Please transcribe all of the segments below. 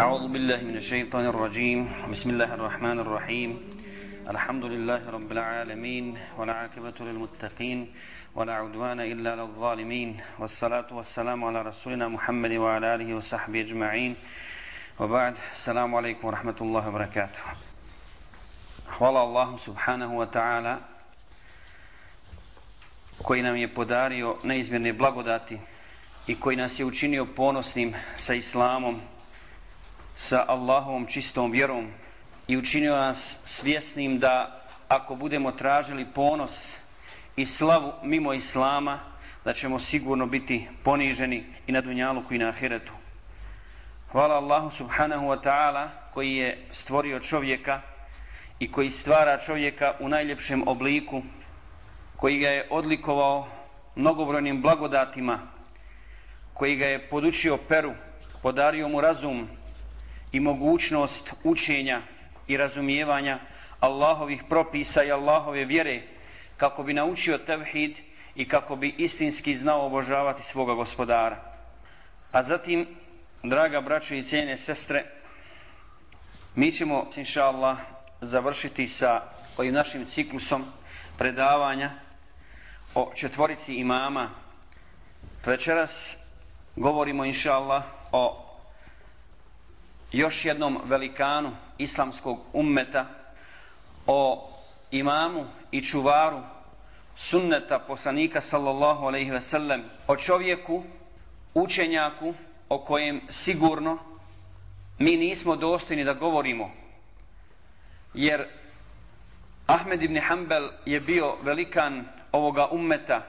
أعوذ بالله من الشيطان الرجيم بسم الله الرحمن الرحيم الحمد لله رب العالمين والعاقبة للمتقين ولا عدوان إلا للظالمين والصلاة والسلام على رسولنا محمد وعلى آله وصحبه أجمعين وبعد السلام عليكم ورحمة الله وبركاته Hvala Allahu subhanahu wa ta'ala koji nam je podario neizmjerne blagodati i koji nas je učinio ponosnim sa Islamom, sa Allahovom čistom vjerom i učinio nas svjesnim da ako budemo tražili ponos i slavu mimo Islama, da ćemo sigurno biti poniženi i na dunjalu i na ahiretu. Hvala Allahu subhanahu wa ta'ala koji je stvorio čovjeka i koji stvara čovjeka u najljepšem obliku, koji ga je odlikovao mnogobrojnim blagodatima, koji ga je podučio peru, podario mu razum i mogućnost učenja i razumijevanja Allahovih propisa i Allahove vjere, kako bi naučio tevhid i kako bi istinski znao obožavati svoga gospodara. A zatim, draga braćo i cijene sestre, mi ćemo, inša Allah, završiti sa ovim našim ciklusom predavanja o četvorici imama. Večeras govorimo, inša Allah, o još jednom velikanu islamskog ummeta, o imamu i čuvaru sunneta poslanika sallallahu alaihi ve sellem, o čovjeku, učenjaku o kojem sigurno mi nismo dostojni da govorimo, jer Ahmed ibn Hanbel je bio velikan ovoga ummeta,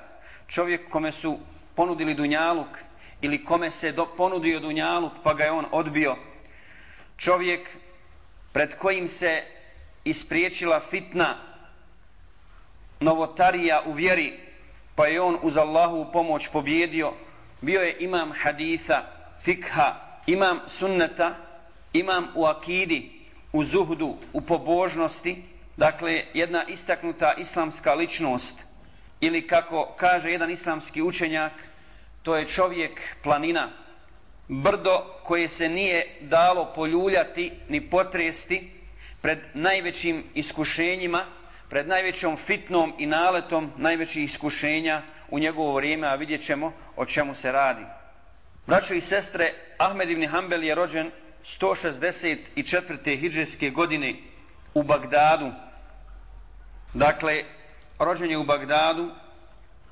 čovjek kome su ponudili dunjaluk ili kome se do, ponudio dunjaluk pa ga je on odbio, čovjek pred kojim se ispriječila fitna novotarija u vjeri pa je on uz Allahu pomoć pobjedio, bio je imam haditha, fikha, imam sunneta, imam u akidi, u zuhdu, u pobožnosti, dakle jedna istaknuta islamska ličnost ili kako kaže jedan islamski učenjak, to je čovjek planina, brdo koje se nije dalo poljuljati ni potresti pred najvećim iskušenjima, pred najvećom fitnom i naletom najvećih iskušenja u njegovo vrijeme, a vidjet ćemo o čemu se radi. Braćo i sestre, Ahmed ibn Hanbel je rođen 164. hijđarske godine u Bagdadu. Dakle, rođen je u Bagdadu,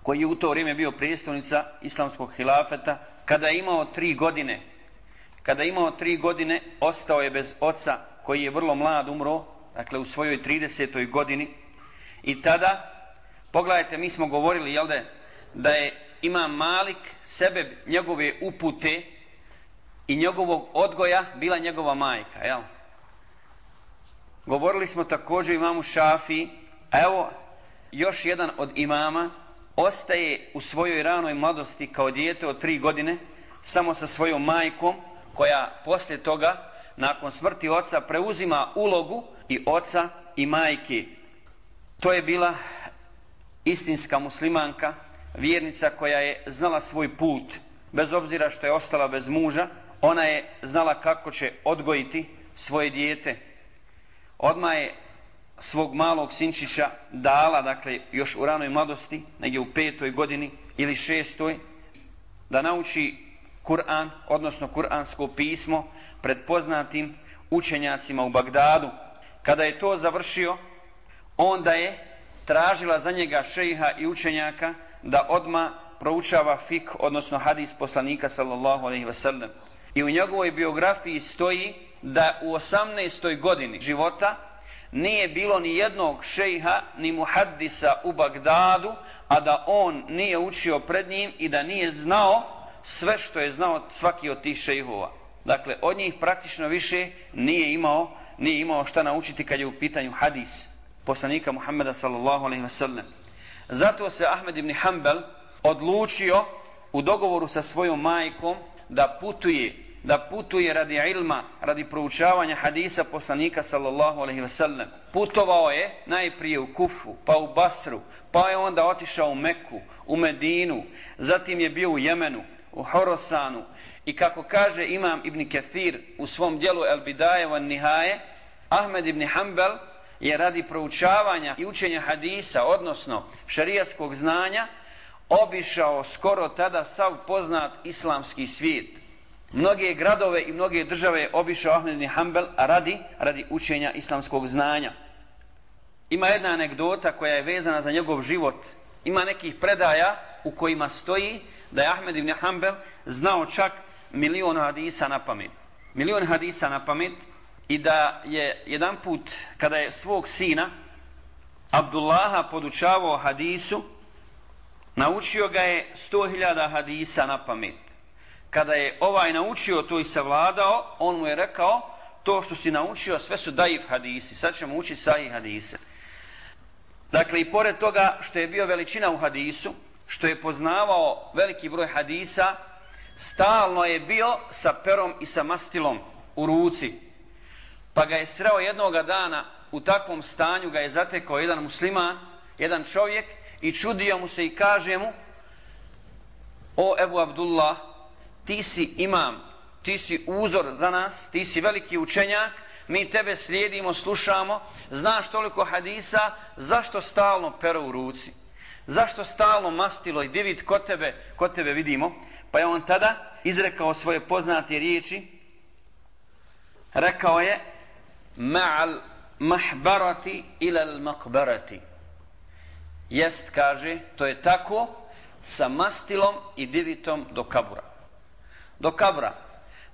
koji je u to vrijeme bio prijestolnica islamskog hilafeta, kada je imao tri godine. Kada je imao tri godine, ostao je bez oca, koji je vrlo mlad umro, dakle u svojoj 30. godini. I tada, pogledajte, mi smo govorili, jel da, da je ima Malik sebe, njegove upute, i njegovog odgoja bila njegova majka, jel? Govorili smo također imamu Šafi, a evo još jedan od imama ostaje u svojoj ranoj mladosti kao dijete od tri godine samo sa svojom majkom koja poslije toga nakon smrti oca preuzima ulogu i oca i majke. To je bila istinska muslimanka, vjernica koja je znala svoj put bez obzira što je ostala bez muža, ona je znala kako će odgojiti svoje dijete. Odma je svog malog sinčića dala, dakle, još u ranoj mladosti, negdje u petoj godini ili šestoj, da nauči Kur'an, odnosno Kur'ansko pismo, pred poznatim učenjacima u Bagdadu. Kada je to završio, onda je tražila za njega šejha i učenjaka da odma proučava fik, odnosno hadis poslanika sallallahu alaihi ve sellem. I u njegovoj biografiji stoji da u 18. godini života nije bilo ni jednog šejha ni muhaddisa u Bagdadu, a da on nije učio pred njim i da nije znao sve što je znao svaki od tih šejhova. Dakle, od njih praktično više nije imao, nije imao šta naučiti kad je u pitanju hadis poslanika Muhammeda sallallahu alaihi wasallam. Zato se Ahmed ibn Hanbel odlučio u dogovoru sa svojom majkom da putuje da putuje radi ilma, radi proučavanja hadisa poslanika sallallahu alaihi ve sellem. Putovao je najprije u Kufu, pa u Basru, pa je onda otišao u Meku, u Medinu, zatim je bio u Jemenu, u Horosanu I kako kaže imam Ibn Kathir u svom dijelu El Bidaje van Nihaje, Ahmed ibn Hanbel je radi proučavanja i učenja hadisa, odnosno šarijaskog znanja, obišao skoro tada sav poznat islamski svijet. Mnoge gradove i mnoge države je obišao Ahmed ibn Hanbel radi, radi učenja islamskog znanja. Ima jedna anegdota koja je vezana za njegov život. Ima nekih predaja u kojima stoji da je Ahmed ibn Hanbel znao čak milion hadisa na pamet. Milion hadisa na pamet i da je jedan put kada je svog sina Abdullaha podučavao hadisu naučio ga je 100.000 hadisa na pamet. Kada je ovaj naučio to i savladao, on mu je rekao to što si naučio sve su daif hadisi, sad ćemo učiti sahih hadise. Dakle, i pored toga što je bio veličina u hadisu, što je poznavao veliki broj hadisa, stalno je bio sa perom i sa mastilom u ruci. Pa ga je sreo jednoga dana, u takvom stanju ga je zatekao jedan musliman, jedan čovjek, i čudio mu se i kaže mu, o Ebu Abdullah, ti si imam, ti si uzor za nas, ti si veliki učenjak, mi tebe slijedimo, slušamo, znaš toliko hadisa, zašto stalno pero u ruci? Zašto stalno mastilo i divit kod tebe, kod tebe vidimo? Pa je on tada izrekao svoje poznate riječi, rekao je, ma'al mahbarati ila al makbarati. Jest, kaže, to je tako sa mastilom i divitom do kabura. Do kabra.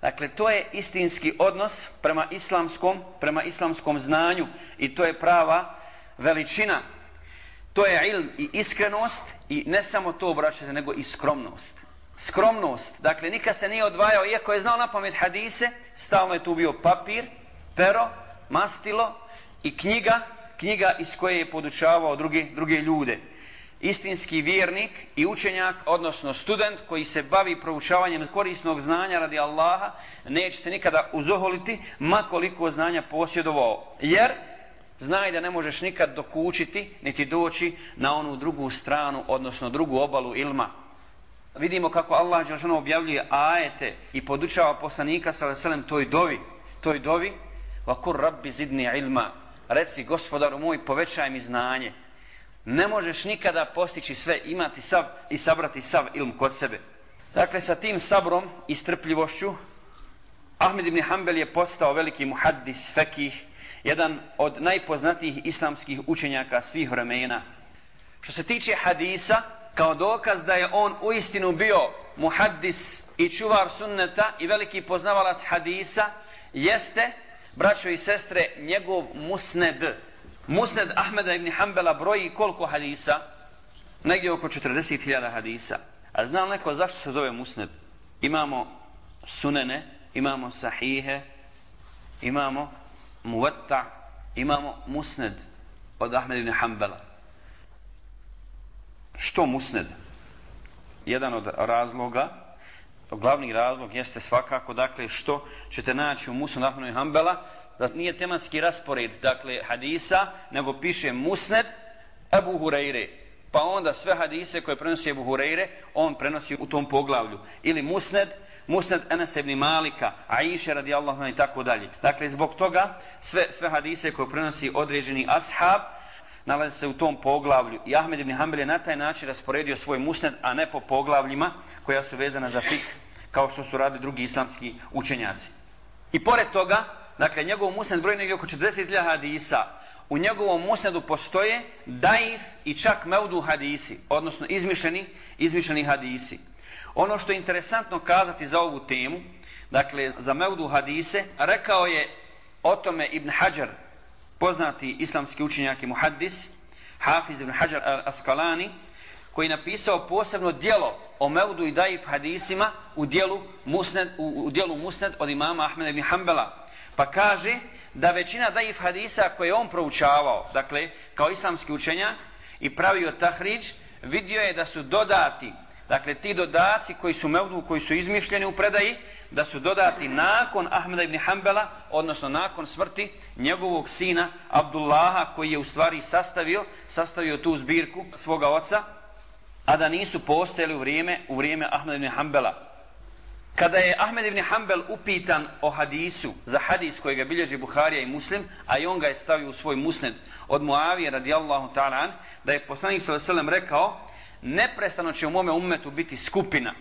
Dakle, to je istinski odnos prema islamskom, prema islamskom znanju i to je prava veličina. To je ilm i iskrenost i ne samo to obraćate, nego i skromnost. Skromnost. Dakle, nikad se nije odvajao, iako je znao na pamet hadise, stalno je tu bio papir, pero, mastilo i knjiga, knjiga iz koje je podučavao druge, druge ljude istinski vjernik i učenjak, odnosno student koji se bavi proučavanjem korisnog znanja radi Allaha, neće se nikada uzoholiti makoliko znanja posjedovao. Jer znaj da ne možeš nikad dokučiti, niti doći na onu drugu stranu, odnosno drugu obalu ilma. Vidimo kako Allah Đelšanu objavljuje ajete i podučava poslanika sa veselem toj dovi, toj dovi, vakur rabbi zidni ilma, reci gospodaru moj povećaj mi znanje, ne možeš nikada postići sve, imati sav i sabrati sav ilm kod sebe. Dakle, sa tim sabrom i strpljivošću, Ahmed ibn Hanbel je postao veliki muhaddis, fekih, jedan od najpoznatijih islamskih učenjaka svih vremena. Što se tiče hadisa, kao dokaz da je on u istinu bio muhaddis i čuvar sunneta i veliki poznavalac hadisa, jeste, braćo i sestre, njegov musned, Musned Ahmeda ibn Hanbala broji koliko hadisa? Negdje oko 40.000 hadisa. A zna neko zašto se zove Musned? Imamo sunene, imamo sahihe, imamo muvatta, imamo Musned od Ahmeda ibn Hanbala. Što Musned? Jedan od razloga, glavni razlog jeste svakako, dakle, što ćete naći u Musned Ahmeda ibn Hanbala, da nije tematski raspored, dakle, hadisa, nego piše musned Ebu Hureyre. Pa onda sve hadise koje prenosi Ebu Hureyre, on prenosi u tom poglavlju. Ili musned, musned Enes ibn Malika, Aisha radijallahu i tako dalje. Dakle, zbog toga sve, sve hadise koje prenosi određeni ashab, nalaze se u tom poglavlju. I Ahmed ibn Hanbel je na taj način rasporedio svoj musned, a ne po poglavljima koja su vezana za fik, kao što su radili drugi islamski učenjaci. I pored toga, dakle njegov musned broj negdje oko 40.000 hadisa, u njegovom musnedu postoje daif i čak meudu hadisi, odnosno izmišljeni, izmišljeni hadisi. Ono što je interesantno kazati za ovu temu, dakle za meudu hadise, rekao je o tome Ibn Hajar, poznati islamski učenjak i muhaddis, Hafiz Ibn Hajar al-Askalani, koji je napisao posebno dijelo o meudu i daif hadisima u dijelu musned, u, u dijelu musned od imama Ahmeda ibn Hanbala. Pa kaže da većina daif hadisa koje on proučavao, dakle, kao islamski učenja i pravio tahriđ, vidio je da su dodati, dakle, ti dodaci koji su mevdu, koji su izmišljeni u predaji, da su dodati nakon Ahmeda ibn Hanbala, odnosno nakon smrti njegovog sina Abdullaha, koji je u stvari sastavio, sastavio tu zbirku svoga oca, a da nisu postojali u vrijeme, u vrijeme Ahmeda ibn Hanbala. Kada je Ahmed ibn Hanbel upitan o hadisu, za hadis koji ga bilježi Buharija i Muslim, a i on ga je stavio u svoj musned od Muavije radijallahu ta'ala, da je poslanik s.a.v. rekao, neprestano će u mome umetu biti skupina,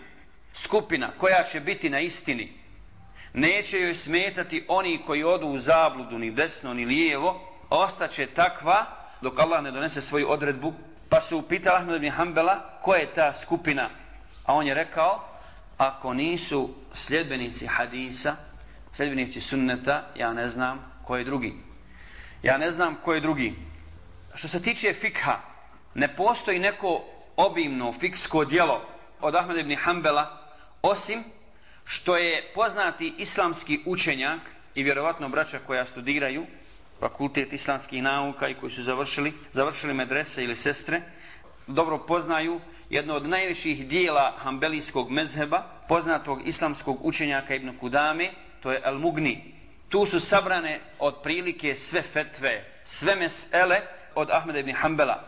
skupina koja će biti na istini. Neće joj smetati oni koji odu u zabludu, ni desno, ni lijevo, ostaće takva dok Allah ne donese svoju odredbu. Pa su upitali Ahmed ibn Hanbela ko je ta skupina, a on je rekao, ako nisu sljedbenici hadisa, sljedbenici sunneta, ja ne znam ko je drugi. Ja ne znam ko je drugi. Što se tiče fikha, ne postoji neko obimno fiksko dijelo od Ahmed ibn Hanbala, osim što je poznati islamski učenjak i vjerovatno braća koja studiraju fakultet islamskih nauka i koji su završili, završili medrese ili sestre, dobro poznaju jedno od najvećih dijela hambelijskog mezheba, poznatog islamskog učenjaka Ibn Kudame, to je Al-Mugni. Tu su sabrane od prilike sve fetve, sve mesele od Ahmeda ibn Hanbala.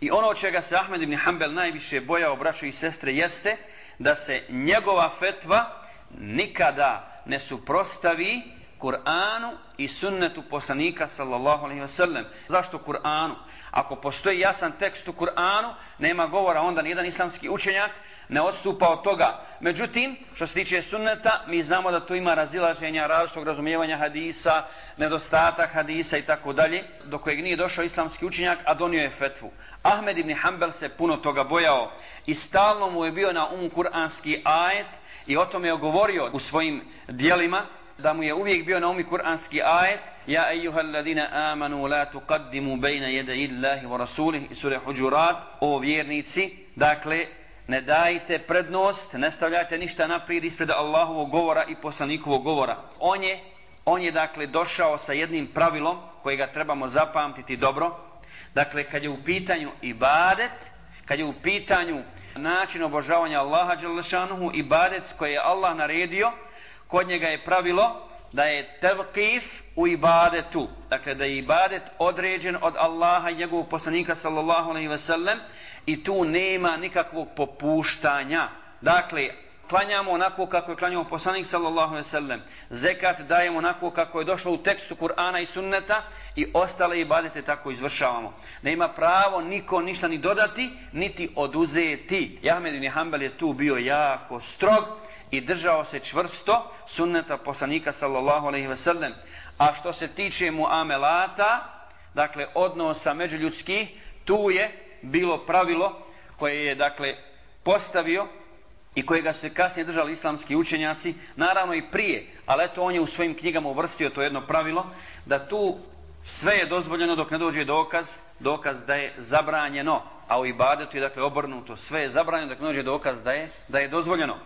I ono čega se Ahmed ibn Hanbel najviše bojao braćo i sestre jeste da se njegova fetva nikada ne suprostavi Kur'anu i sunnetu poslanika sallallahu alaihi ve sellem. Zašto Kur'anu? Ako postoji jasan tekst u Kur'anu, nema govora, onda nijedan islamski učenjak ne odstupa od toga. Međutim, što se tiče sunneta, mi znamo da tu ima razilaženja, različitog razumijevanja hadisa, nedostatak hadisa i tako dalje, do kojeg nije došao islamski učenjak, a donio je fetvu. Ahmed ibn Hanbel se puno toga bojao i stalno mu je bio na umu kur'anski ajet i o tome je govorio u svojim dijelima, da mu je uvijek bio na umi kur'anski ajet Ja ejuha alladina amanu la tuqaddimu bejna jede illahi wa rasulih i sura huđurat. O vjernici dakle ne dajte prednost ne stavljajte ništa naprijed ispred Allahovog govora i poslanikovog govora. On je, on je dakle došao sa jednim pravilom kojega trebamo zapamtiti dobro. Dakle kad je u pitanju ibadet kad je u pitanju način obožavanja Allaha ibadet koji je Allah naredio kod njega je pravilo da je tevkif u ibadetu. Dakle, da je ibadet određen od Allaha i njegovog poslanika sallallahu alaihi ve sellem i tu nema nikakvog popuštanja. Dakle, klanjamo onako kako je klanjamo poslanik sallallahu alaihi ve sellem. Zekat dajemo onako kako je došlo u tekstu Kur'ana i sunneta i ostale ibadete tako izvršavamo. Nema pravo niko ništa ni dodati, niti oduzeti. Jahmed ibn Hanbal je tu bio jako strog i držao se čvrsto sunneta poslanika sallallahu alejhi ve sellem. A što se tiče muamelata, dakle odnosa međuljudski, tu je bilo pravilo koje je dakle postavio i kojega se kasnije držali islamski učenjaci, naravno i prije, ali eto on je u svojim knjigama uvrstio to jedno pravilo, da tu sve je dozvoljeno dok ne dođe dokaz, dokaz da je zabranjeno, a u ibadetu je dakle obrnuto, sve je zabranjeno dok ne dođe dokaz da je, da je dozvoljeno.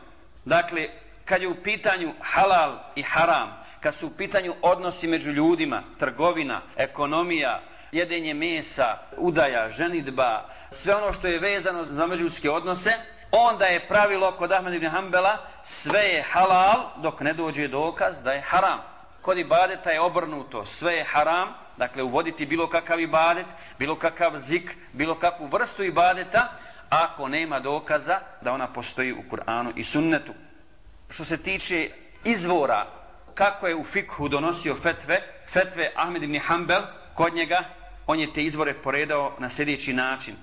Dakle, kad je u pitanju halal i haram, kad su u pitanju odnosi među ljudima, trgovina, ekonomija, jedenje mesa, udaja, ženitba, sve ono što je vezano za međuljudske odnose, onda je pravilo kod Ahmed ibn Hanbala sve je halal dok ne dođe dokaz da je haram. Kod ibadeta je obrnuto, sve je haram, dakle uvoditi bilo kakav ibadet, bilo kakav zik, bilo kakvu vrstu ibadeta, ako nema dokaza da ona postoji u Kur'anu i sunnetu. Što se tiče izvora kako je u fikhu donosio fetve, fetve Ahmed ibn Hanbel, kod njega, on je te izvore poredao na sljedeći način.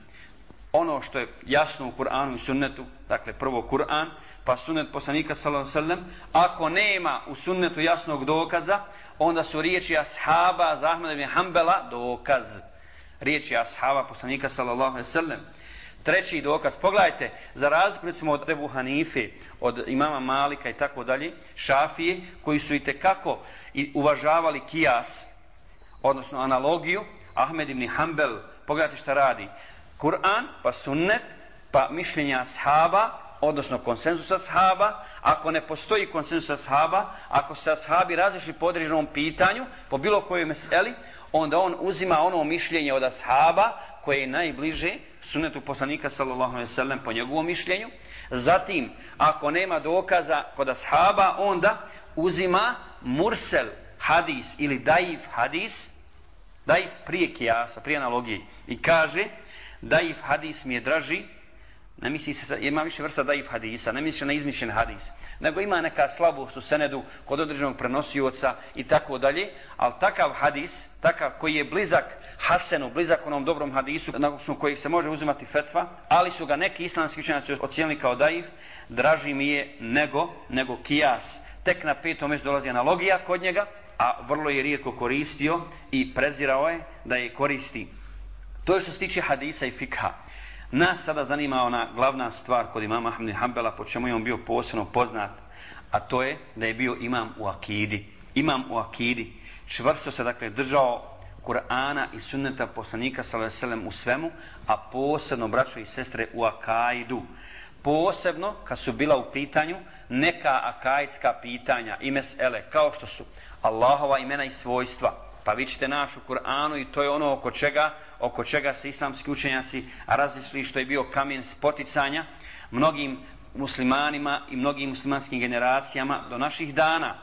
Ono što je jasno u Kur'anu i sunnetu, dakle prvo Kur'an, pa sunnet poslanika sallallahu alejhi ve sellem, ako nema u sunnetu jasnog dokaza, onda su riječi ashaba za Ahmed ibn Hanbela dokaz. Riječi ashaba poslanika sallallahu alejhi ve sellem. Treći dokaz, pogledajte, za razliku recimo od Ebu Hanife, od imama Malika i tako dalje, šafije, koji su i tekako uvažavali kijas, odnosno analogiju, Ahmed ibn Hanbel, pogledajte šta radi. Kur'an, pa sunnet, pa mišljenja ashaba, odnosno konsenzusa ashaba, ako ne postoji konsenzus ashaba, ako se ashabi različili po određenom pitanju, po bilo kojoj meseli, onda on uzima ono mišljenje od ashaba koje je najbliže sunnetu poslanika sallallahu alejhi ve sellem po njegovom mišljenju. Zatim, ako nema dokaza kod ashaba, onda uzima mursel hadis ili daif hadis, daif prije kijasa, prije analogije, i kaže, daif hadis mi je draži ne misli se, ima više vrsta daif hadisa, ne misli na izmišljen hadis, nego ima neka slabost u senedu kod određenog prenosioca i tako dalje, ali takav hadis, takav koji je blizak Hasenu, blizak onom dobrom hadisu, na osnovu kojih se može uzimati fetva, ali su ga neki islamski učenjaci ocijenili kao daif, draži mi je nego, nego kijas. Tek na petom mjestu dolazi analogija kod njega, a vrlo je rijetko koristio i prezirao je da je koristi. To je što se tiče hadisa i fikha. Nas sada zanima ona glavna stvar kod imama Ahmed Hanbala, po čemu je on bio posebno poznat, a to je da je bio imam u akidi. Imam u akidi. Čvrsto se dakle držao Kur'ana i sunneta poslanika sallallahu u svemu, a posebno braćo i sestre u akaidu. Posebno kad su bila u pitanju neka akajska pitanja i mesele, kao što su Allahova imena i svojstva. Pa vi ćete naš u Kur'anu i to je ono oko čega, oko čega se islamski učenjaci različili što je bio kamen spoticanja mnogim muslimanima i mnogim muslimanskim generacijama do naših dana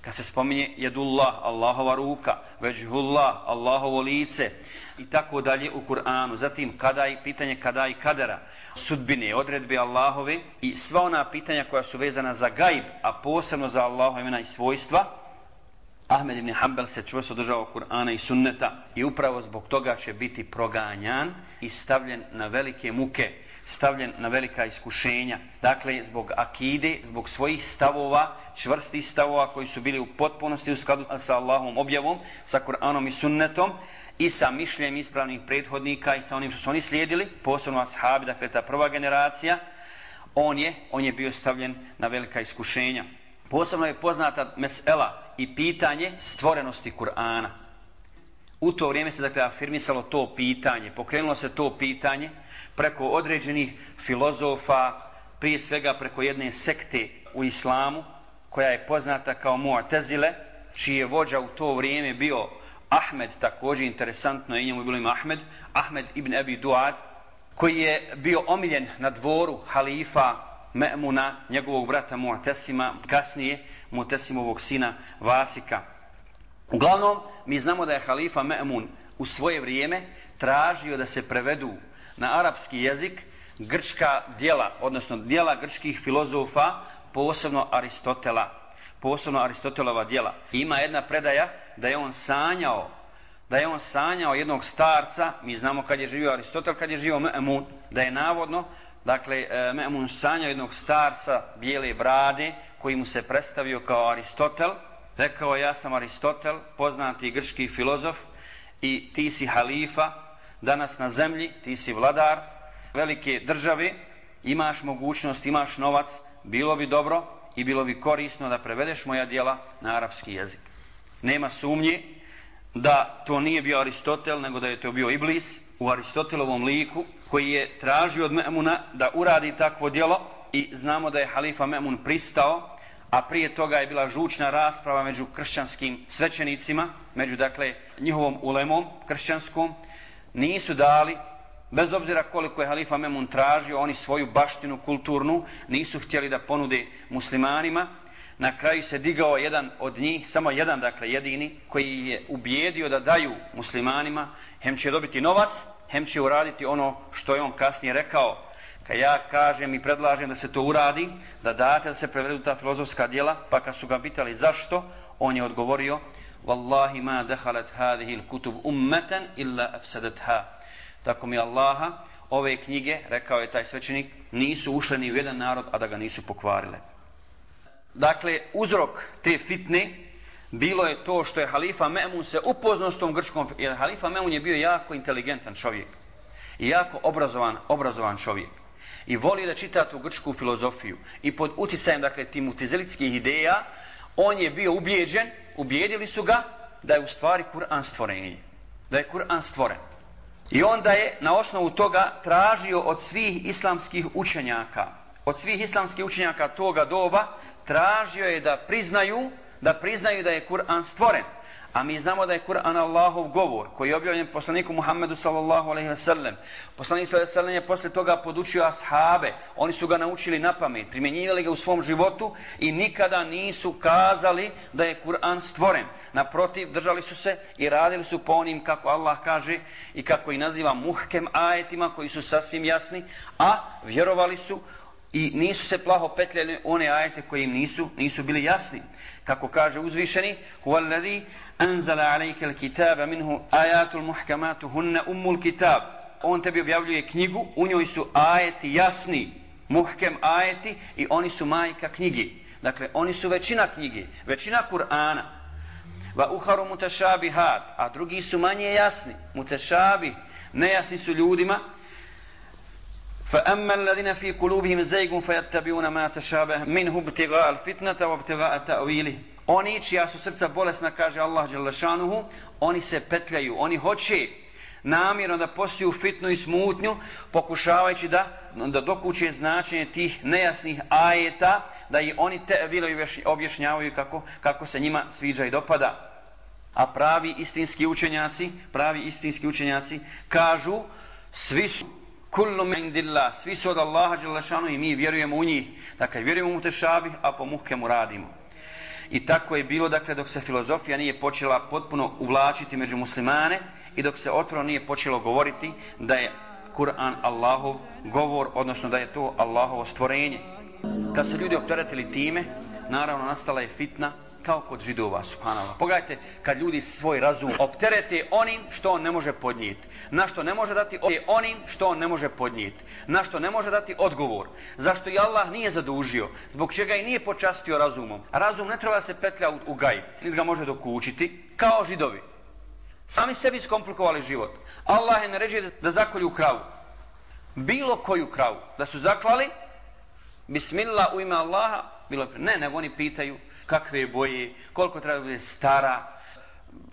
kad se spominje jedullah, Allahova ruka, veđhullah, Allahovo lice i tako dalje u Kur'anu. Zatim kada i pitanje kada i kadera, sudbine, odredbe Allahove i sva ona pitanja koja su vezana za gajb, a posebno za Allahove imena i svojstva, Ahmed ibn Hanbel se čvrsto držao Kur'ana i sunneta i upravo zbog toga će biti proganjan i stavljen na velike muke stavljen na velika iskušenja. Dakle, zbog akide, zbog svojih stavova, čvrstih stavova koji su bili u potpunosti u skladu sa Allahom objavom, sa Kur'anom i sunnetom i sa mišljenjem ispravnih prethodnika i sa onim što su oni slijedili, posebno ashabi, dakle ta prva generacija, on je, on je bio stavljen na velika iskušenja. Posebno je poznata mesela i pitanje stvorenosti Kur'ana. U to vrijeme se dakle afirmisalo to pitanje, pokrenulo se to pitanje, preko određenih filozofa, prije svega preko jedne sekte u islamu, koja je poznata kao Mu'tazile, čiji je vođa u to vrijeme bio Ahmed, također interesantno je njemu bilo ime Ahmed, Ahmed ibn Abi Duad, koji je bio omiljen na dvoru halifa Me'muna, njegovog brata Mu'tasima, kasnije Mu'tasimovog sina Vasika. Uglavnom, mi znamo da je halifa Me'mun u svoje vrijeme tražio da se prevedu na arapski jezik grčka dijela, odnosno dijela grčkih filozofa, posebno Aristotela, posebno Aristotelova dijela. Ima jedna predaja da je on sanjao da je on sanjao jednog starca, mi znamo kad je živio Aristotel, kad je živio Me'mun, da je navodno, dakle, e, Me'mun Sanja, jednog starca bijele brade, koji mu se predstavio kao Aristotel, rekao ja sam Aristotel, poznati grčki filozof, i ti si halifa, danas na zemlji, ti si vladar velike države, imaš mogućnost, imaš novac, bilo bi dobro i bilo bi korisno da prevedeš moja dijela na arapski jezik. Nema sumnje da to nije bio Aristotel, nego da je to bio Iblis u Aristotelovom liku, koji je tražio od Memuna da uradi takvo djelo i znamo da je halifa Memun pristao, a prije toga je bila žučna rasprava među kršćanskim svećenicima, među dakle njihovom ulemom kršćanskom, nisu dali, bez obzira koliko je halifa Memun tražio, oni svoju baštinu kulturnu nisu htjeli da ponude muslimanima. Na kraju se digao jedan od njih, samo jedan, dakle jedini, koji je ubijedio da daju muslimanima, hem će dobiti novac, hem će uraditi ono što je on kasnije rekao. Kad ja kažem i predlažem da se to uradi, da date da se prevedu ta filozofska dijela, pa kad su ga pitali zašto, on je odgovorio, Wallahi ma dakhalat hadhihi al-kutub ummatan illa afsadatha. Tako mi Allaha, ove knjige, rekao je taj svećenik, nisu ušle ni u jedan narod, a da ga nisu pokvarile. Dakle, uzrok te fitne bilo je to što je halifa Memun se upoznao s tom grčkom, jer halifa Memun je bio jako inteligentan čovjek i jako obrazovan, obrazovan čovjek i volio da čita tu grčku filozofiju i pod uticajem, dakle, timutizelitskih ideja, on je bio ubijeđen, ubijedili su ga da je u stvari Kur'an stvorenje. Da je Kur'an stvoren. I onda je na osnovu toga tražio od svih islamskih učenjaka, od svih islamskih učenjaka toga doba, tražio je da priznaju da priznaju da je Kur'an stvoren. A mi znamo da je Kur'an Allahov govor koji je objavljen poslaniku Muhammedu sallallahu alaihi ve sellem. Poslanik sallallahu alaihi ve sellem je posle toga podučio ashabe. Oni su ga naučili na pamet, primjenjivali ga u svom životu i nikada nisu kazali da je Kur'an stvoren. Naprotiv, držali su se i radili su po onim kako Allah kaže i kako i naziva muhkem ajetima koji su sasvim jasni, a vjerovali su i nisu se plaho petljali one ajete koji im nisu, nisu bili jasni. Kako kaže uzvišeni, huvallazi anzala alejke al-kitaba minhu ayatul muhkamatu hunna ummul kitab. On tebi objavljuje knjigu, u njoj su ajeti jasni, muhkem ajeti i oni su majka knjige. Dakle, oni su većina knjige, većina Kur'ana. Va uharu mutashabihat, a drugi su manje jasni. mutashabi nejasni su ljudima, فأما الذين في قلوبهم زيغ فيتبعون ما تشابه منه ابتغاء الفتنة وابتغاء تأويله Oni čija su srca bolesna, kaže Allah Đelešanuhu, oni se petljaju, oni hoće namjerno da posiju fitnu i smutnju, pokušavajući da, da dokuće značenje tih nejasnih ajeta, da i oni te bilo objašnjavaju kako, kako se njima sviđa i dopada. A pravi istinski učenjaci, pravi istinski učenjaci kažu, svi su kullu min indillah, svi su od Allaha dželle i mi vjerujemo u njih. Dakle vjerujemo u tešabih, a po muhkemu radimo. I tako je bilo dakle dok se filozofija nije počela potpuno uvlačiti među muslimane i dok se otvoreno nije počelo govoriti da je Kur'an Allahov govor, odnosno da je to Allahovo stvorenje. Kad se ljudi opteretili time, naravno nastala je fitna kao kod židova, subhanallah. Pogledajte, kad ljudi svoj razum opterete onim što on ne može podnijeti. Na što ne može dati onim što on ne može podnijeti. Na što ne može dati odgovor. Zašto i Allah nije zadužio. Zbog čega i nije počastio razumom. Razum ne treba se petlja u, u gajb. Niti ga može dokučiti. Kao židovi. Sami sebi skomplikovali život. Allah je naređuje da, da zakolju kravu. Bilo koju kravu. Da su zaklali. Bismillah u ime Allaha. Bilo Ne, nego oni pitaju kakve boje, koliko treba bude stara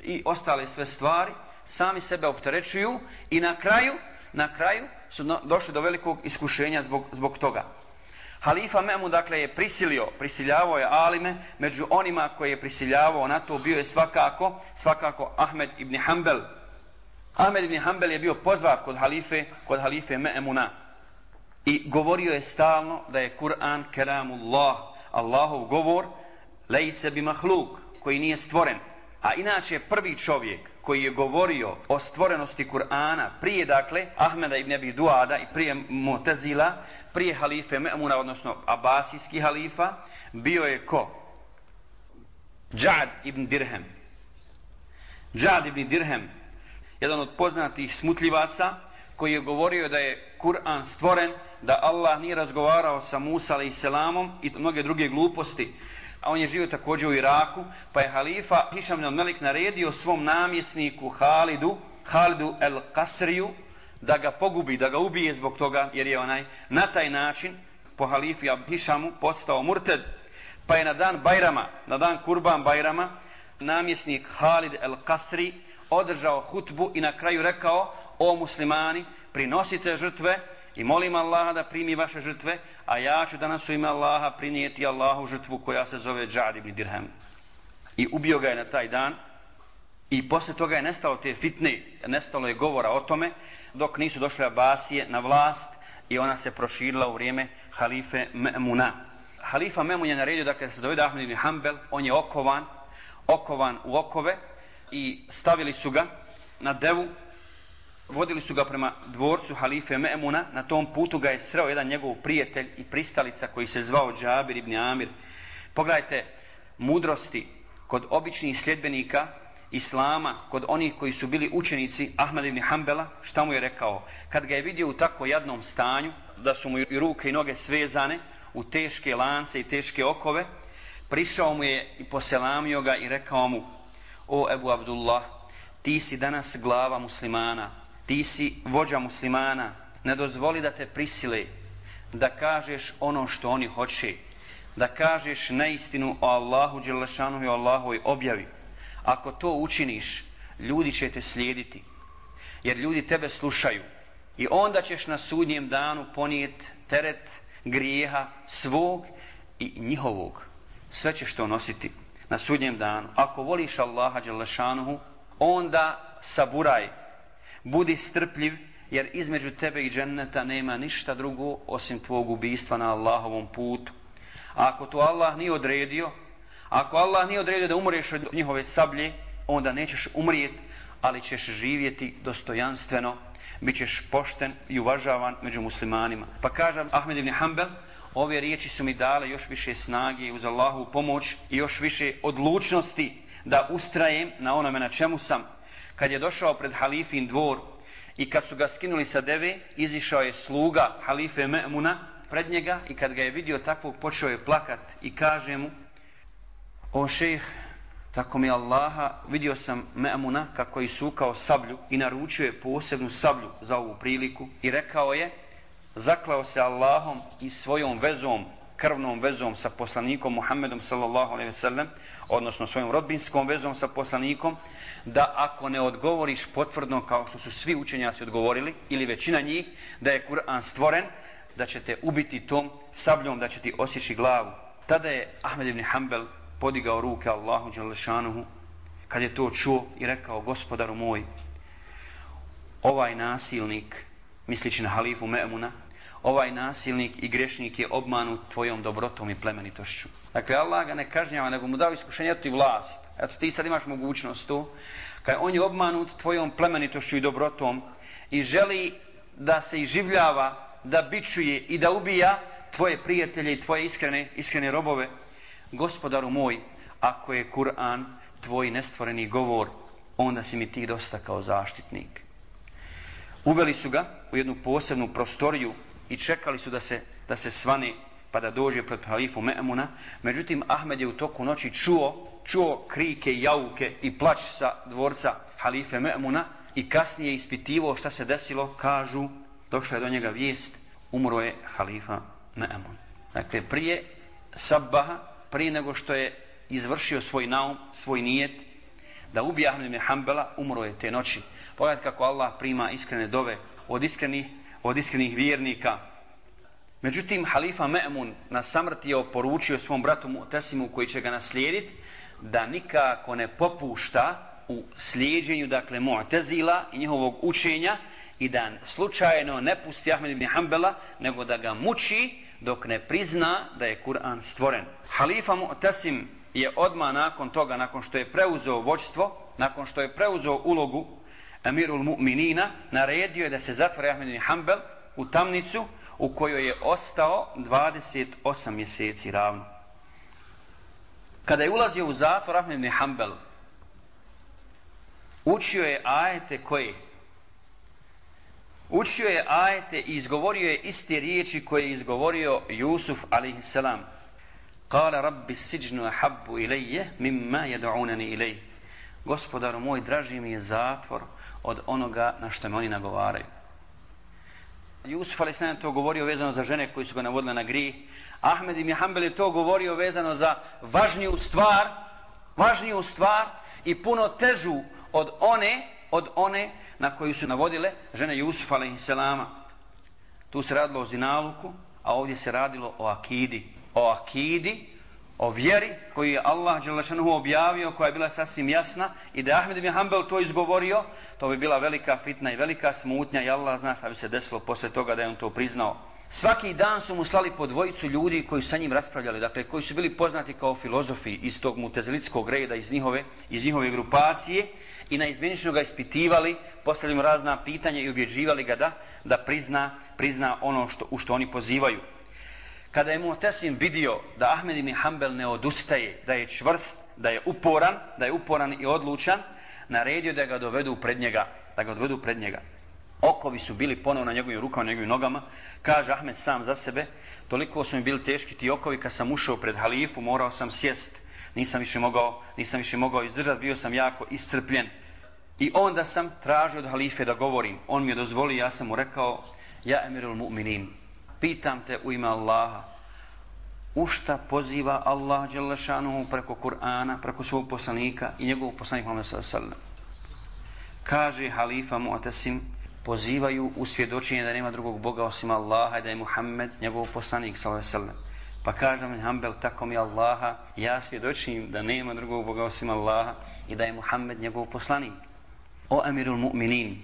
i ostale sve stvari, sami sebe opterećuju i na kraju, na kraju su došli do velikog iskušenja zbog, zbog toga. Halifa Memu, dakle, je prisilio, prisiljavao je Alime, među onima koji je prisiljavao na to bio je svakako, svakako Ahmed ibn Hanbel. Ahmed ibn Hanbel je bio pozvat kod halife, kod halife Me'emuna. I govorio je stalno da je Kur'an keramullah, Allahov govor, lejse bi mahluk, koji nije stvoren. A inače prvi čovjek koji je govorio o stvorenosti Kur'ana prije dakle Ahmeda ibn Abi Duada i prije Mu'tazila, prije halife Me'muna, odnosno Abasijski halifa, bio je ko? Džad ibn Dirhem. Džad ibn Dirhem, jedan od poznatih smutljivaca, koji je govorio da je Kur'an stvoren, da Allah nije razgovarao sa Musa i selamom i mnoge druge gluposti a on je živio također u Iraku, pa je halifa Hišam ibn Melik naredio svom namjesniku Halidu, Halidu el Kasriju, da ga pogubi, da ga ubije zbog toga, jer je onaj na taj način po halifi Hišamu postao murted, pa je na dan Bajrama, na dan Kurban Bajrama, namjesnik Halid el Kasri održao hutbu i na kraju rekao, o muslimani, prinosite žrtve, i molim Allaha da primi vaše žrtve, a ja ću danas u ime Allaha prinijeti Allahu žrtvu koja se zove Džad ibn Dirham. I ubio ga je na taj dan i posle toga je nestalo te fitne, nestalo je govora o tome dok nisu došle Abasije na vlast i ona se proširila u vrijeme halife Me'muna. Halifa Me'mun je naredio dakle, da se dovede Ahmed ibn Hanbel, on je okovan, okovan u okove i stavili su ga na devu vodili su ga prema dvorcu halife Me'muna, na tom putu ga je sreo jedan njegov prijatelj i pristalica koji se zvao Džabir ibn Amir. Pogledajte, mudrosti kod običnih sljedbenika Islama, kod onih koji su bili učenici Ahmed ibn Hanbala, šta mu je rekao? Kad ga je vidio u tako jadnom stanju, da su mu i ruke i noge svezane, u teške lance i teške okove, prišao mu je i poselamio ga i rekao mu, o Ebu Abdullah, ti si danas glava muslimana, ti si vođa muslimana, ne dozvoli da te prisile, da kažeš ono što oni hoće, da kažeš neistinu o Allahu Đelešanu i o Allahovoj objavi. Ako to učiniš, ljudi će te slijediti, jer ljudi tebe slušaju i onda ćeš na sudnjem danu ponijeti teret grijeha svog i njihovog. Sve ćeš to nositi. na sudnjem danu. Ako voliš Allaha Đelešanuhu, onda saburaj, budi strpljiv, jer između tebe i dženneta nema ništa drugo osim tvog ubistva na Allahovom putu. A ako to Allah nije odredio, ako Allah nije odredio da umreš od njihove sablje, onda nećeš umrijeti, ali ćeš živjeti dostojanstveno, bit ćeš pošten i uvažavan među muslimanima. Pa kažem Ahmed ibn Hanbel, ove riječi su mi dale još više snage uz Allahu pomoć i još više odlučnosti da ustrajem na onome na čemu sam. Kad je došao pred halifin dvor i kad su ga skinuli sa deve, izišao je sluga halife Me'muna pred njega i kad ga je vidio takvog počeo je plakat i kaže mu O šejh, tako mi Allaha, vidio sam Me'muna kako je sukao sablju i naručio je posebnu sablju za ovu priliku. I rekao je zaklao se Allahom i svojom vezom, krvnom vezom sa poslanikom Muhammedom sallallahu alejhi ve sellem, odnosno svojom rodbinskom vezom sa poslanikom, da ako ne odgovoriš potvrdno kao što su svi učenjaci odgovorili ili većina njih da je Kur'an stvoren, da će te ubiti tom sabljom, da će ti osjeći glavu. Tada je Ahmed ibn Hanbel podigao ruke Allahu Đalešanuhu kad je to čuo i rekao gospodaru moj ovaj nasilnik mislići na halifu Me'muna ovaj nasilnik i grešnik je obmanut tvojom dobrotom i plemenitošću. Dakle, Allah ga ne kažnjava, nego mu dao iskušenje, eto ti vlast. Eto ti sad imaš mogućnost tu. Kad on je obmanut tvojom plemenitošću i dobrotom i želi da se iživljava, da bičuje i da ubija tvoje prijatelje i tvoje iskrene, iskrene robove, gospodaru moj, ako je Kur'an tvoj nestvoreni govor, onda si mi ti dosta kao zaštitnik. Uveli su ga u jednu posebnu prostoriju i čekali su da se, da se svane pa da dođe pred halifu Me'muna. Međutim, Ahmed je u toku noći čuo, čuo krike, jauke i plać sa dvorca halife Me'muna i kasnije ispitivo šta se desilo, kažu, došla je do njega vijest, umro je halifa Me'mun. Dakle, prije sabbaha, prije nego što je izvršio svoj naum, svoj nijet, da ubije Ahmed ibn Hanbala, umro je te noći. Pogledajte kako Allah prima iskrene dove od iskrenih od iskrenih vjernika. Međutim, halifa Me'mun na samrti je oporučio svom bratu Mu'tasimu koji će ga naslijediti da nikako ne popušta u slijedjenju, dakle, Mu'tazila i njihovog učenja i da slučajno ne pusti Ahmed ibn Hanbala, nego da ga muči dok ne prizna da je Kur'an stvoren. Halifa Mu'tasim je odmah nakon toga, nakon što je preuzeo vođstvo, nakon što je preuzeo ulogu Amirul Mu'minina naredio je da se zatvore Ahmed ibn Hanbel u tamnicu u kojoj je ostao 28 mjeseci ravno. Kada je ulazio u zatvor Ahmed ibn Hanbel, učio je ajete koje učio je ajete i izgovorio je iste riječi koje je izgovorio Jusuf a.s. Kale rabbi siđnu ahabbu ilaje mimma jedu'unani ilaje. Gospodaru moj, draži mi je zatvor od onoga na što me oni nagovaraju. Jusuf a.s. je to govorio vezano za žene koji su ga navodile na grih. Ahmed ibn Hanbel je to govorio vezano za važniju stvar, važniju stvar i puno težu od one, od one na koju su navodile žene Jusuf a.s. Tu se radilo o zinaluku, a ovdje se radilo o akidi. O akidi, o vjeri koju je Allah Đelešanuhu objavio, koja je bila sasvim jasna i da Ahmed ibn Hanbel to izgovorio, to bi bila velika fitna i velika smutnja i Allah zna šta bi se desilo posle toga da je on to priznao. Svaki dan su mu slali po dvojicu ljudi koji su sa njim raspravljali, dakle koji su bili poznati kao filozofi iz tog mutezelitskog reda, iz njihove, iz njihove grupacije i na izmjenično ga ispitivali, postavljali razna pitanja i objeđivali ga da, da prizna, prizna ono što, u što oni pozivaju. Kada je Mu'tasim vidio da Ahmed ibn Hanbel ne odustaje, da je čvrst, da je uporan, da je uporan i odlučan, naredio da ga dovedu pred njega, da ga dovedu pred njega. Okovi su bili ponovno na njegovim rukama, na njegovim nogama. Kaže Ahmed sam za sebe, toliko su mi bili teški ti okovi kad sam ušao pred halifu, morao sam sjest. Nisam više mogao, nisam više mogao izdržati, bio sam jako iscrpljen. I onda sam tražio od halife da govorim. On mi je dozvolio, ja sam mu rekao, ja emirul mu'minin, pitam te u ime Allaha, u šta poziva Allah Đelešanuhu preko Kur'ana, preko svog poslanika i njegovog poslanika Muhammeda sallam. Kaže halifa Mu'tasim, pozivaju u svjedočenje da nema drugog Boga osim Allaha i da je Muhammed njegov poslanik sallam. Pa kaže Ahmed Hanbel, tako mi Allaha, ja svjedočim da nema drugog Boga osim Allaha i da je Muhammed njegov poslanik. O Amirul Mu'minin,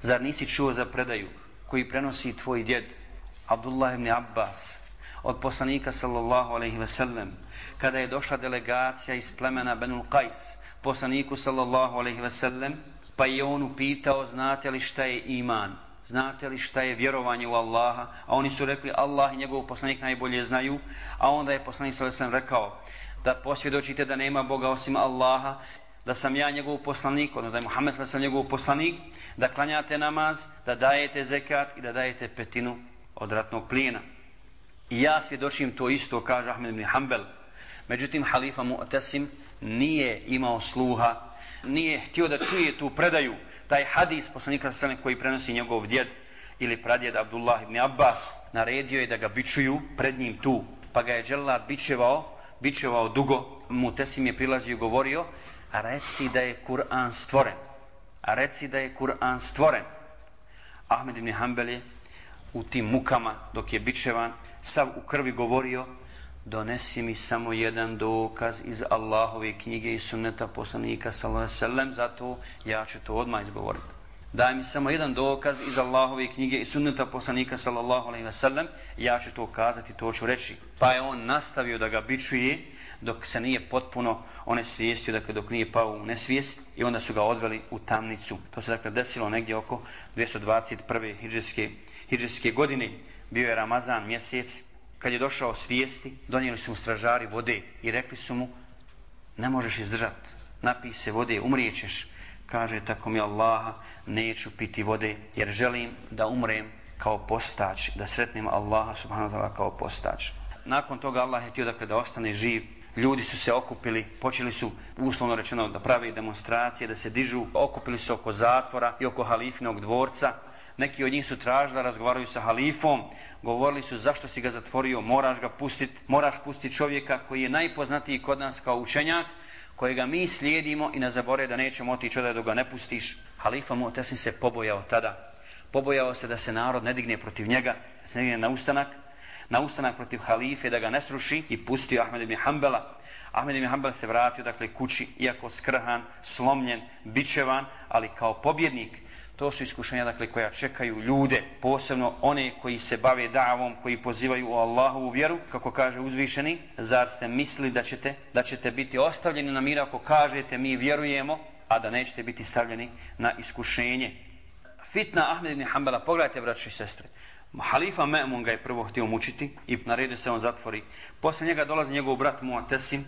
zar nisi čuo za predaju koji prenosi tvoj djed, Abdullah ibn Abbas, od poslanika sallallahu alaihi ve sellem, kada je došla delegacija iz plemena Benul Qais, poslaniku sallallahu alaihi ve sellem, pa je on upitao, znate li šta je iman? Znate li šta je vjerovanje u Allaha? A oni su rekli, Allah i njegov poslanik najbolje znaju. A onda je poslanik sallallahu alaihi ve sellem rekao, da posvjedočite da nema Boga osim Allaha, da sam ja njegov poslanik, odnosno da je Muhammed sallallahu alaihi njegov poslanik, da klanjate namaz, da dajete zekat i da dajete petinu od ratnog plijena. I ja svjedočim to isto, kaže Ahmed ibn Hanbel. Međutim, halifa Mu'tasim nije imao sluha, nije htio da čuje tu predaju, taj hadis poslanika sa koji prenosi njegov djed ili pradjed Abdullah ibn Abbas, naredio je da ga bičuju pred njim tu. Pa ga je Đelad bičevao, bičevao dugo, Mu'tasim je prilazio i govorio, a reci da je Kur'an stvoren. A reci da je Kur'an stvoren. Ahmed ibn Hanbel je u tim mukama dok je bičevan, sav u krvi govorio donesi mi samo jedan dokaz iz Allahove knjige i sunneta poslanika sallallahu alejhi ve sellem zato ja ću to odmah izgovoriti daj mi samo jedan dokaz iz Allahove knjige i sunneta poslanika sallallahu alejhi ve sellem ja ću to kazati to ću reći. Pa je on nastavio da ga bičuje dok se nije potpuno one svijestio dakle dok nije pao u nesvijest i onda su ga odveli u tamnicu to se dakle desilo negdje oko 221. hijđarske, hijđarske godine bio je Ramazan mjesec, kad je došao svijesti, donijeli su mu stražari vode i rekli su mu, ne možeš izdržati, napij se vode, umrijećeš. Kaže, tako mi Allaha, neću piti vode, jer želim da umrem kao postač, da sretnem Allaha subhanahu wa ta'ala kao postač. Nakon toga Allah je htio dakle, da ostane živ, ljudi su se okupili, počeli su uslovno rečeno da pravi demonstracije, da se dižu, okupili su oko zatvora i oko halifinog dvorca, neki od njih su tražili, razgovaraju sa halifom, govorili su zašto si ga zatvorio, moraš ga pustiti, moraš pustiti čovjeka koji je najpoznatiji kod nas kao učenjak, kojega mi slijedimo i ne zabore da nećemo otići odaj dok ga ne pustiš. Halifa mu otesin se pobojao tada. Pobojao se da se narod ne digne protiv njega, da se ne digne na ustanak, na ustanak protiv halife, da ga ne sruši i pustio Ahmed ibn Hanbala. Ahmed ibn Hanbal se vratio dakle kući, iako skrhan, slomljen, bičevan, ali kao pobjednik, To su iskušenja dakle, koja čekaju ljude, posebno one koji se bave davom, koji pozivaju u Allahovu vjeru, kako kaže uzvišeni, zar ste misli da ćete, da ćete biti ostavljeni na mira ako kažete mi vjerujemo, a da nećete biti stavljeni na iskušenje. Fitna Ahmed ibn Hanbala, pogledajte braći i sestre, Halifa Me'mun ga je prvo htio mučiti i naredio se on zatvori. Posle njega dolazi njegov brat Mu'atesim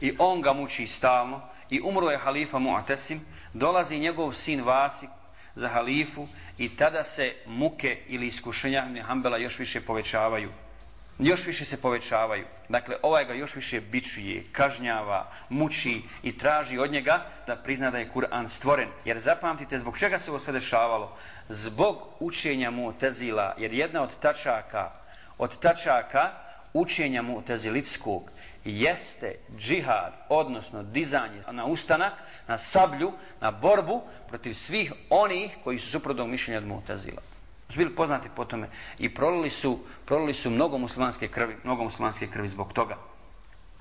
i on ga muči stalno i umro je halifa Mu'atesim. Dolazi njegov sin Vasik za halifu i tada se muke ili iskušenja Hambela još više povećavaju. Još više se povećavaju. Dakle, ovaj ga još više bičuje, kažnjava, muči i traži od njega da prizna da je Kur'an stvoren. Jer zapamtite, zbog čega se ovo sve dešavalo? Zbog učenja mu tezila, jer jedna od tačaka, od tačaka učenja mu tezilitskog jeste džihad, odnosno dizanje na ustanak, na sablju, na borbu protiv svih onih koji su suprotnog mišljenja od Mutazila. Su bili poznati po tome i prolili su, prolili su mnogo muslimanske krvi, mnogo muslimanske krvi zbog toga.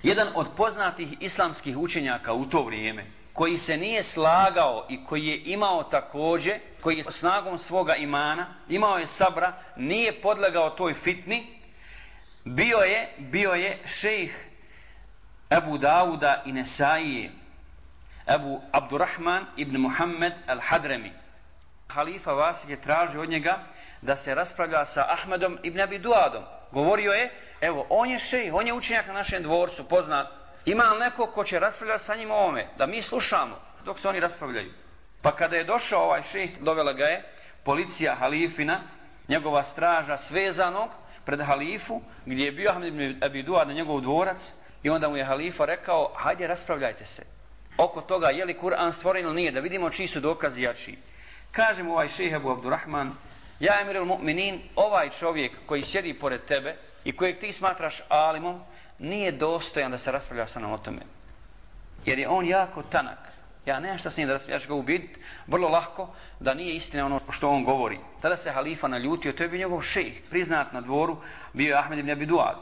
Jedan od poznatih islamskih učenjaka u to vrijeme, koji se nije slagao i koji je imao takođe, koji je snagom svoga imana, imao je sabra, nije podlegao toj fitni, bio je, bio je šejh Ebu Dauda i Nesaije, Ebu Abdurrahman ibn Muhammed al-Hadremi. Halifa Vasil je tražio od njega da se raspravlja sa Ahmedom ibn Abi Duadom. Govorio je, evo, on je šej, on je učenjak na našem dvorcu, poznat. Ima li neko ko će raspravljati sa njim ovome, da mi slušamo dok se oni raspravljaju. Pa kada je došao ovaj šejh, dovela ga je policija halifina, njegova straža svezanog pred halifu, gdje je bio Ahmed ibn Abi Duad na njegov dvorac, I onda mu je halifa rekao, hajde raspravljajte se. Oko toga, je li Kur'an stvoren ili nije, da vidimo čiji su dokazi jači. Kaže mu ovaj šehe Abu Abdurrahman, ja emir il mu'minin, ovaj čovjek koji sjedi pored tebe i kojeg ti smatraš alimom, nije dostojan da se raspravlja sa nam o tome. Jer je on jako tanak. Ja nemam šta s njim da raspravlja, ja ću ga ubiti vrlo lahko da nije istina ono što on govori. Tada se halifa naljutio, to je bio njegov šejh, priznat na dvoru, bio je Ahmed ibn Abi Duad.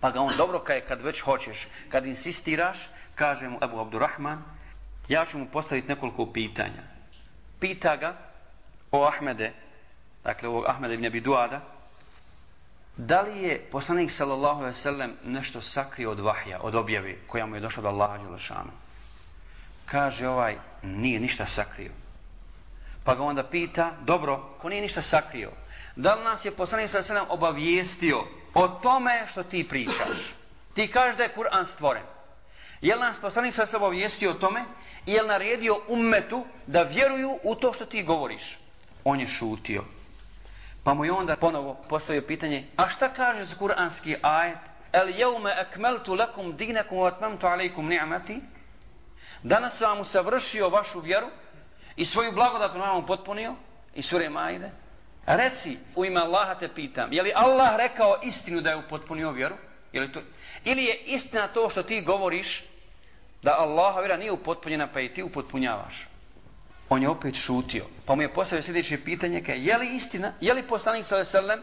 Pa ga on dobro kaje kad već hoćeš, kad insistiraš, kaže mu Abu Abdurrahman, ja ću mu postaviti nekoliko pitanja. Pita ga o Ahmede, dakle ovog Ahmeda ibn Abi Duada, da li je poslanik sallallahu alejhi ve sellem nešto sakrio od vahja, od objave koja mu je došla od Allaha dželle Kaže ovaj nije ništa sakrio. Pa ga onda pita, dobro, ko nije ništa sakrio, da li nas je poslanik sallallahu alejhi ve sellem obavijestio o tome što ti pričaš? Ti kažeš da je Kur'an stvoren. Je li nas poslanik sa sobom vijestio o tome i je li naredio ummetu da vjeruju u to što ti govoriš? On je šutio. Pa mu je onda ponovo postavio pitanje, a šta kaže za kuranski ajet? El jevme ekmeltu lakum dinakum vatmamtu atmamtu alaikum ni'mati? Danas sam vam usavršio vašu vjeru i svoju blagodat prema vam potpunio i sure Majde. Reci, u ime Allaha te pitam, je li Allah rekao istinu da je upotpunio vjeru? Ili, to? Ili je istina to što ti govoriš da Allaha vjera nije upotpunjena pa i ti upotpunjavaš? on je opet šutio. Pa mu je postavio sljedeće pitanje, kaj, je li istina, je li poslanik s.a.v.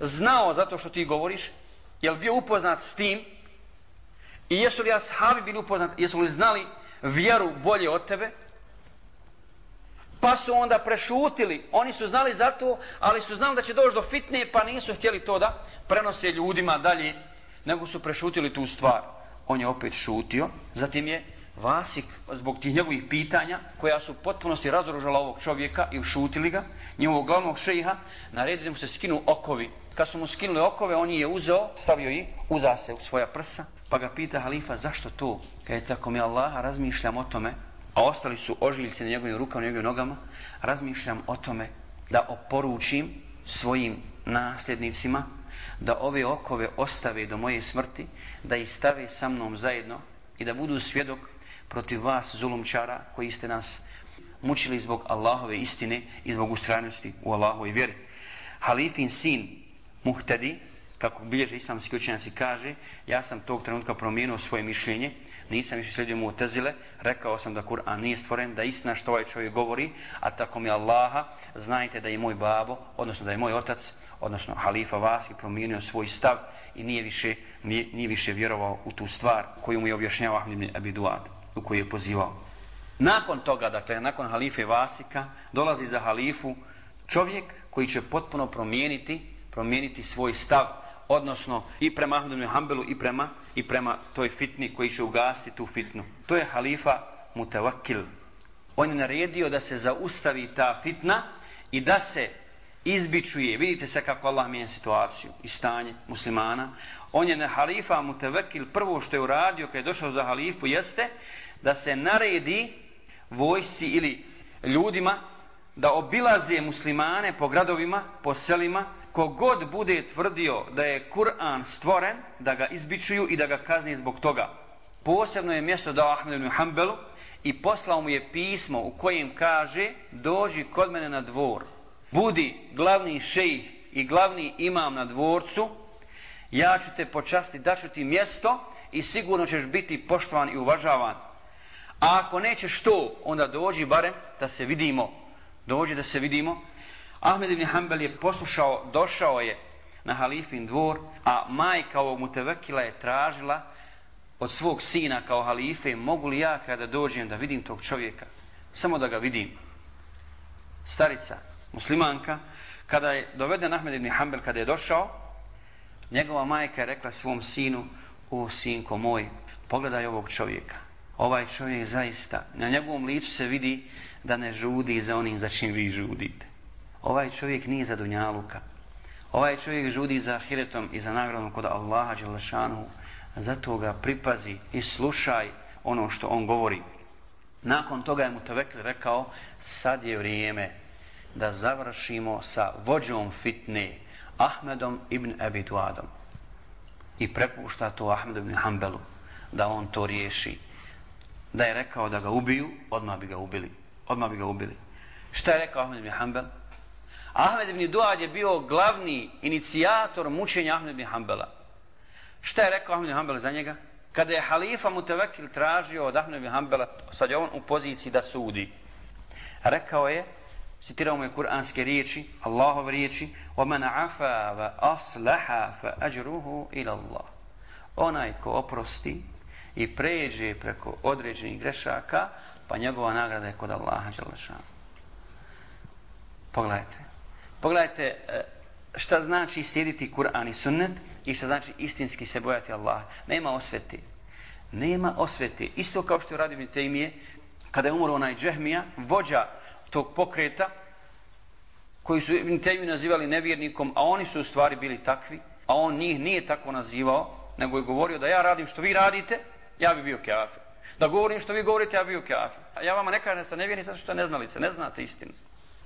znao zato što ti govoriš, je li bio upoznat s tim, i jesu li ashabi bili upoznati, jesu li znali vjeru bolje od tebe, pa su onda prešutili, oni su znali za to, ali su znali da će doći do fitne, pa nisu htjeli to da prenose ljudima dalje, nego su prešutili tu stvar. On je opet šutio, zatim je Vasik, zbog tih njegovih pitanja, koja su potpunosti razoružala ovog čovjeka i ušutili ga, njegovog glavnog šeha, naredili da mu se skinu okovi. Kad su mu skinuli okove, on je uzeo, stavio ih, uza se u svoja prsa, pa ga pita halifa, zašto to? Kad je tako mi Allaha razmišljam o tome, a ostali su ožiljci na njegovim rukama, na njegovim nogama, razmišljam o tome da oporučim svojim nasljednicima da ove okove ostave do moje smrti, da ih stave sa mnom zajedno i da budu svjedok protiv vas zulumčara koji ste nas mučili zbog Allahove istine i zbog ustrajnosti u Allahove vjeri. Halifin sin Muhtedi, kako bilježe islamski učenjaci kaže, ja sam tog trenutka promijenio svoje mišljenje, nisam više slijedio mu tezile, rekao sam da Kur'an nije stvoren, da istina što ovaj čovjek govori, a tako mi Allaha, znajte da je moj babo, odnosno da je moj otac, odnosno halifa Vasi, promijenio svoj stav i nije više, nije, nije više vjerovao u tu stvar koju mu je objašnjava Ahmed ibn u koju je pozivao. Nakon toga, dakle, nakon halife Vasika, dolazi za halifu čovjek koji će potpuno promijeniti, promijeniti svoj stav, odnosno i prema Ahmedu Hanbelu i prema, i prema toj fitni koji će ugasiti tu fitnu. To je halifa Mutawakil. On je naredio da se zaustavi ta fitna i da se izbičuje, vidite se kako Allah mijenja situaciju i stanje muslimana. On je na halifa Mutawakil prvo što je uradio kad je došao za halifu jeste da se naredi vojsci ili ljudima da obilaze muslimane po gradovima, po selima, kogod bude tvrdio da je Kur'an stvoren, da ga izbičuju i da ga kazni zbog toga. Posebno je mjesto dao Ahmedu ibn Hanbelu i poslao mu je pismo u kojem kaže dođi kod mene na dvor, budi glavni šejih i glavni imam na dvorcu, ja ću te počasti, daću ti mjesto i sigurno ćeš biti poštovan i uvažavan. A ako nećeš to, onda dođi barem da se vidimo. Dođi da se vidimo. Ahmed ibn Hanbel je poslušao, došao je na halifin dvor, a majka ovog mutevekila je tražila od svog sina kao halife, mogu li ja kada dođem da vidim tog čovjeka? Samo da ga vidim. Starica, muslimanka, kada je doveden Ahmed ibn Hanbel, kada je došao, njegova majka je rekla svom sinu, o sinko moj, pogledaj ovog čovjeka ovaj čovjek zaista, na njegovom licu se vidi da ne žudi za onim za čim vi žudite. Ovaj čovjek nije za dunjaluka. Ovaj čovjek žudi za ahiretom i za nagradom kod Allaha Đelešanu. Zato ga pripazi i slušaj ono što on govori. Nakon toga je mu Tevekli rekao, sad je vrijeme da završimo sa vođom fitne Ahmedom ibn Abi Duadom. I prepušta to Ahmedu ibn Hanbelu da on to riješi da je rekao da ga ubiju, odmah bi ga ubili. Odmah bi ga ubili. Šta je rekao Ahmed ibn Hanbel? Ahmed ibn Duad je bio glavni inicijator mučenja Ahmed ibn Hanbela. Šta je rekao Ahmed ibn Hanbel za njega? Kada je halifa Mutevekil tražio od Ahmed ibn Hanbela, sad je on u poziciji da sudi. Rekao je, citirao mu je kuranske riječi, Allahove riječi, وَمَنْ عَفَا وَأَصْلَحَا فَأَجْرُهُ إِلَى اللَّهِ Onaj ko oprosti i pređe preko određenih grešaka, pa njegova nagrada je kod Allaha Đalešanu. Pogledajte. Pogledajte e, šta znači slijediti Kur'an i sunnet i šta znači istinski se bojati Allaha. Nema osveti. Nema osveti. Isto kao što je radio Tejmije, kada je umro onaj Džehmija, vođa tog pokreta, koji su Tejmiju nazivali nevjernikom, a oni su u stvari bili takvi, a on njih nije tako nazivao, nego je govorio da ja radim što vi radite, ja bi bio kafir. Da govorim što vi govorite, ja bi bio kafir. A ja vama ne kažem da ste nevjerni zato što ne znalice, ne znate istinu.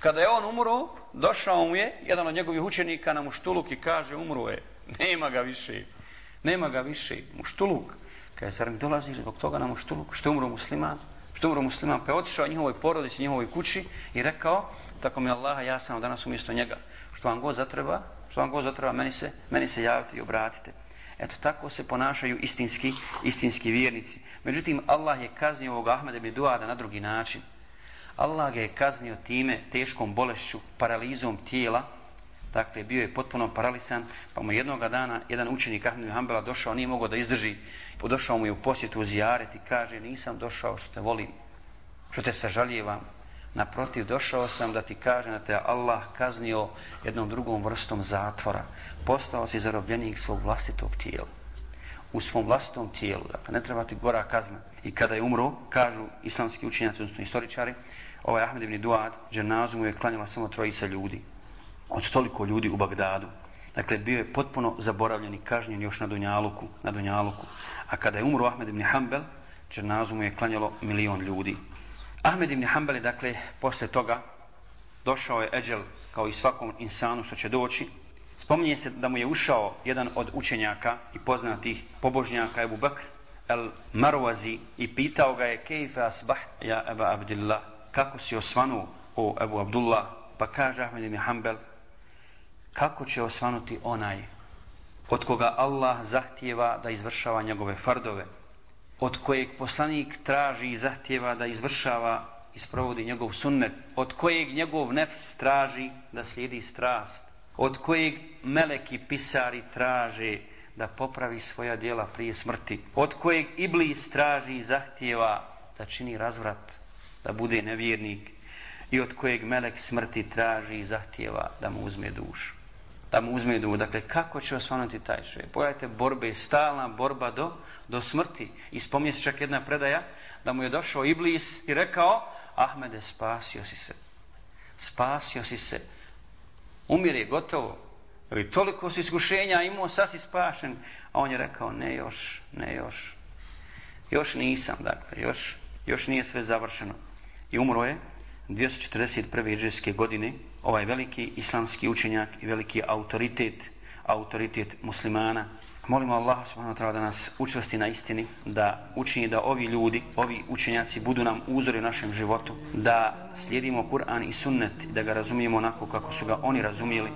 Kada je on umro, došao mu je jedan od njegovih učenika na muštuluk i kaže umro je. Nema ga više. Nema ga više. Muštuluk. Kaže, zar mi dolazi zbog toga na muštuluk, što je umro musliman, što je umro musliman, pa je otišao njihovoj porodici, njihovoj kući i rekao, tako mi Allaha, ja sam danas umjesto njega. Što vam god zatreba, što vam god zatreba, meni se, meni se javite i obratite. Eto, tako se ponašaju istinski, istinski vjernici. Međutim, Allah je kaznio ovog Ahmeda ibn Duada na drugi način. Allah ga je kaznio time teškom bolešću, paralizom tijela, dakle, bio je potpuno paralisan, pa mu jednog dana jedan učenik Ahmed Hanbala došao, nije mogao da izdrži, došao mu je u posjetu u zijaret i kaže, nisam došao što te volim, što te sažaljevam, naprotiv, došao sam da ti kažem da te Allah kaznio jednom drugom vrstom zatvora, postao si zarobljenik svog vlastitog tijela. U svom vlastitom tijelu, dakle, ne treba ti gora kazna. I kada je umro, kažu islamski učenjaci, odnosno istoričari, ovaj Ahmed ibn Duad, dženazu mu je klanjala samo trojica ljudi. Od toliko ljudi u Bagdadu. Dakle, bio je potpuno zaboravljen i kažnjen još na Dunjaluku. Na Dunjaluku. A kada je umro Ahmed ibn Hanbel, dženazu mu je klanjalo milion ljudi. Ahmed ibn Hanbel je, dakle, posle toga došao je Eđel kao i svakom insanu što će doći. Spominje se da mu je ušao jedan od učenjaka i poznatih pobožnjaka Ebu Bakr, El Marwazi, i pitao ga je kejfe asbah ja Eba Abdillah, kako si osvanu o Ebu Abdullah, pa kaže Ahmed ibn Hanbel, kako će osvanuti onaj od koga Allah zahtijeva da izvršava njegove fardove, od kojeg poslanik traži i zahtijeva da izvršava i sprovodi njegov sunnet, od kojeg njegov nefs traži da slijedi strast, od kojeg meleki pisari traže da popravi svoja dijela prije smrti, od kojeg iblis traži i zahtijeva da čini razvrat, da bude nevjernik i od kojeg melek smrti traži i zahtjeva da mu uzme dušu. Da mu uzme dušu. Dakle, kako će osvanuti taj čovjek? Pogledajte, borbe, stalna borba do, do smrti. I spomnije se čak jedna predaja da mu je došao iblis i rekao Ahmede, spasio si se. Spasio si se. Umire, gotovo. I toliko su iskušenja imao, sad si spašen. A on je rekao, ne još, ne još. Još nisam, dakle, još, još nije sve završeno. I umro je 241. iđeske godine ovaj veliki islamski učenjak i veliki autoritet, autoritet muslimana, Molimo Allah subhanahu wa ta'ala da nas učvrsti na istini, da učini da ovi ljudi, ovi učenjaci budu nam uzori u našem životu, da slijedimo Kur'an i sunnet, da ga razumijemo onako kako su ga oni razumijeli,